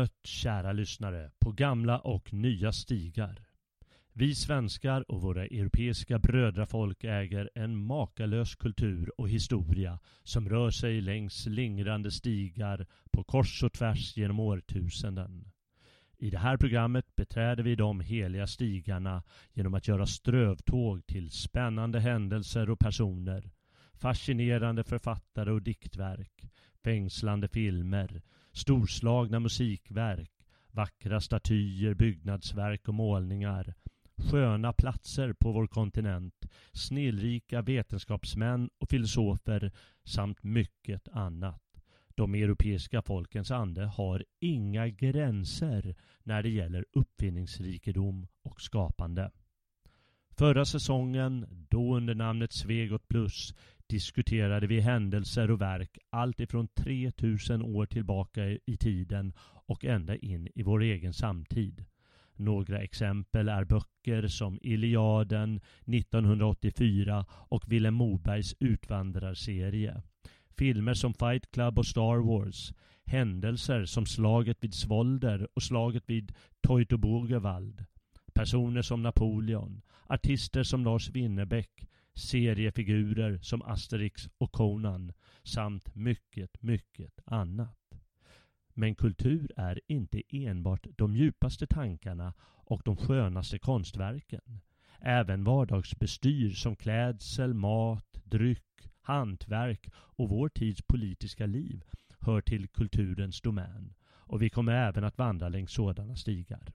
Mött kära lyssnare på gamla och nya stigar. Vi svenskar och våra europeiska brödrafolk äger en makalös kultur och historia som rör sig längs lingrande stigar på kors och tvärs genom årtusenden. I det här programmet beträder vi de heliga stigarna genom att göra strövtåg till spännande händelser och personer, fascinerande författare och diktverk, fängslande filmer, storslagna musikverk, vackra statyer, byggnadsverk och målningar, sköna platser på vår kontinent, snillrika vetenskapsmän och filosofer samt mycket annat. De europeiska folkens ande har inga gränser när det gäller uppfinningsrikedom och skapande. Förra säsongen, då under namnet Svegot Plus, diskuterade vi händelser och verk allt ifrån 3000 år tillbaka i tiden och ända in i vår egen samtid. Några exempel är böcker som Iliaden 1984 och Vilhelm Mobergs Utvandrarserie. Filmer som Fight Club och Star Wars. Händelser som slaget vid Svolder och slaget vid Teutoburgerwald. Personer som Napoleon. Artister som Lars Winnerbäck seriefigurer som Asterix och Conan samt mycket, mycket annat. Men kultur är inte enbart de djupaste tankarna och de skönaste konstverken. Även vardagsbestyr som klädsel, mat, dryck, hantverk och vår tids politiska liv hör till kulturens domän. Och vi kommer även att vandra längs sådana stigar.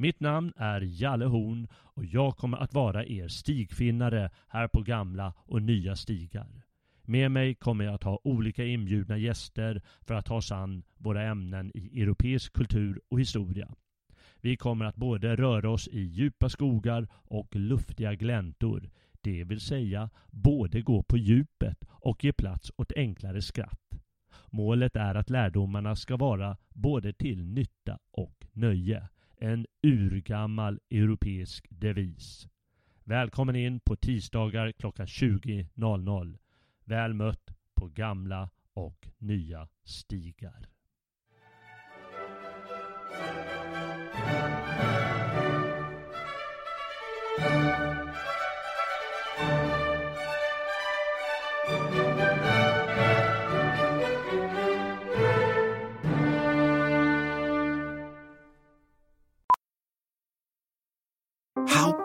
Mitt namn är Jalle Horn och jag kommer att vara er stigfinnare här på gamla och nya stigar. Med mig kommer jag att ha olika inbjudna gäster för att ta oss an våra ämnen i europeisk kultur och historia. Vi kommer att både röra oss i djupa skogar och luftiga gläntor, det vill säga både gå på djupet och ge plats åt enklare skratt. Målet är att lärdomarna ska vara både till nytta och nöje en urgammal europeisk devis. Välkommen in på tisdagar klockan 20.00. Väl mött på gamla och nya stigar.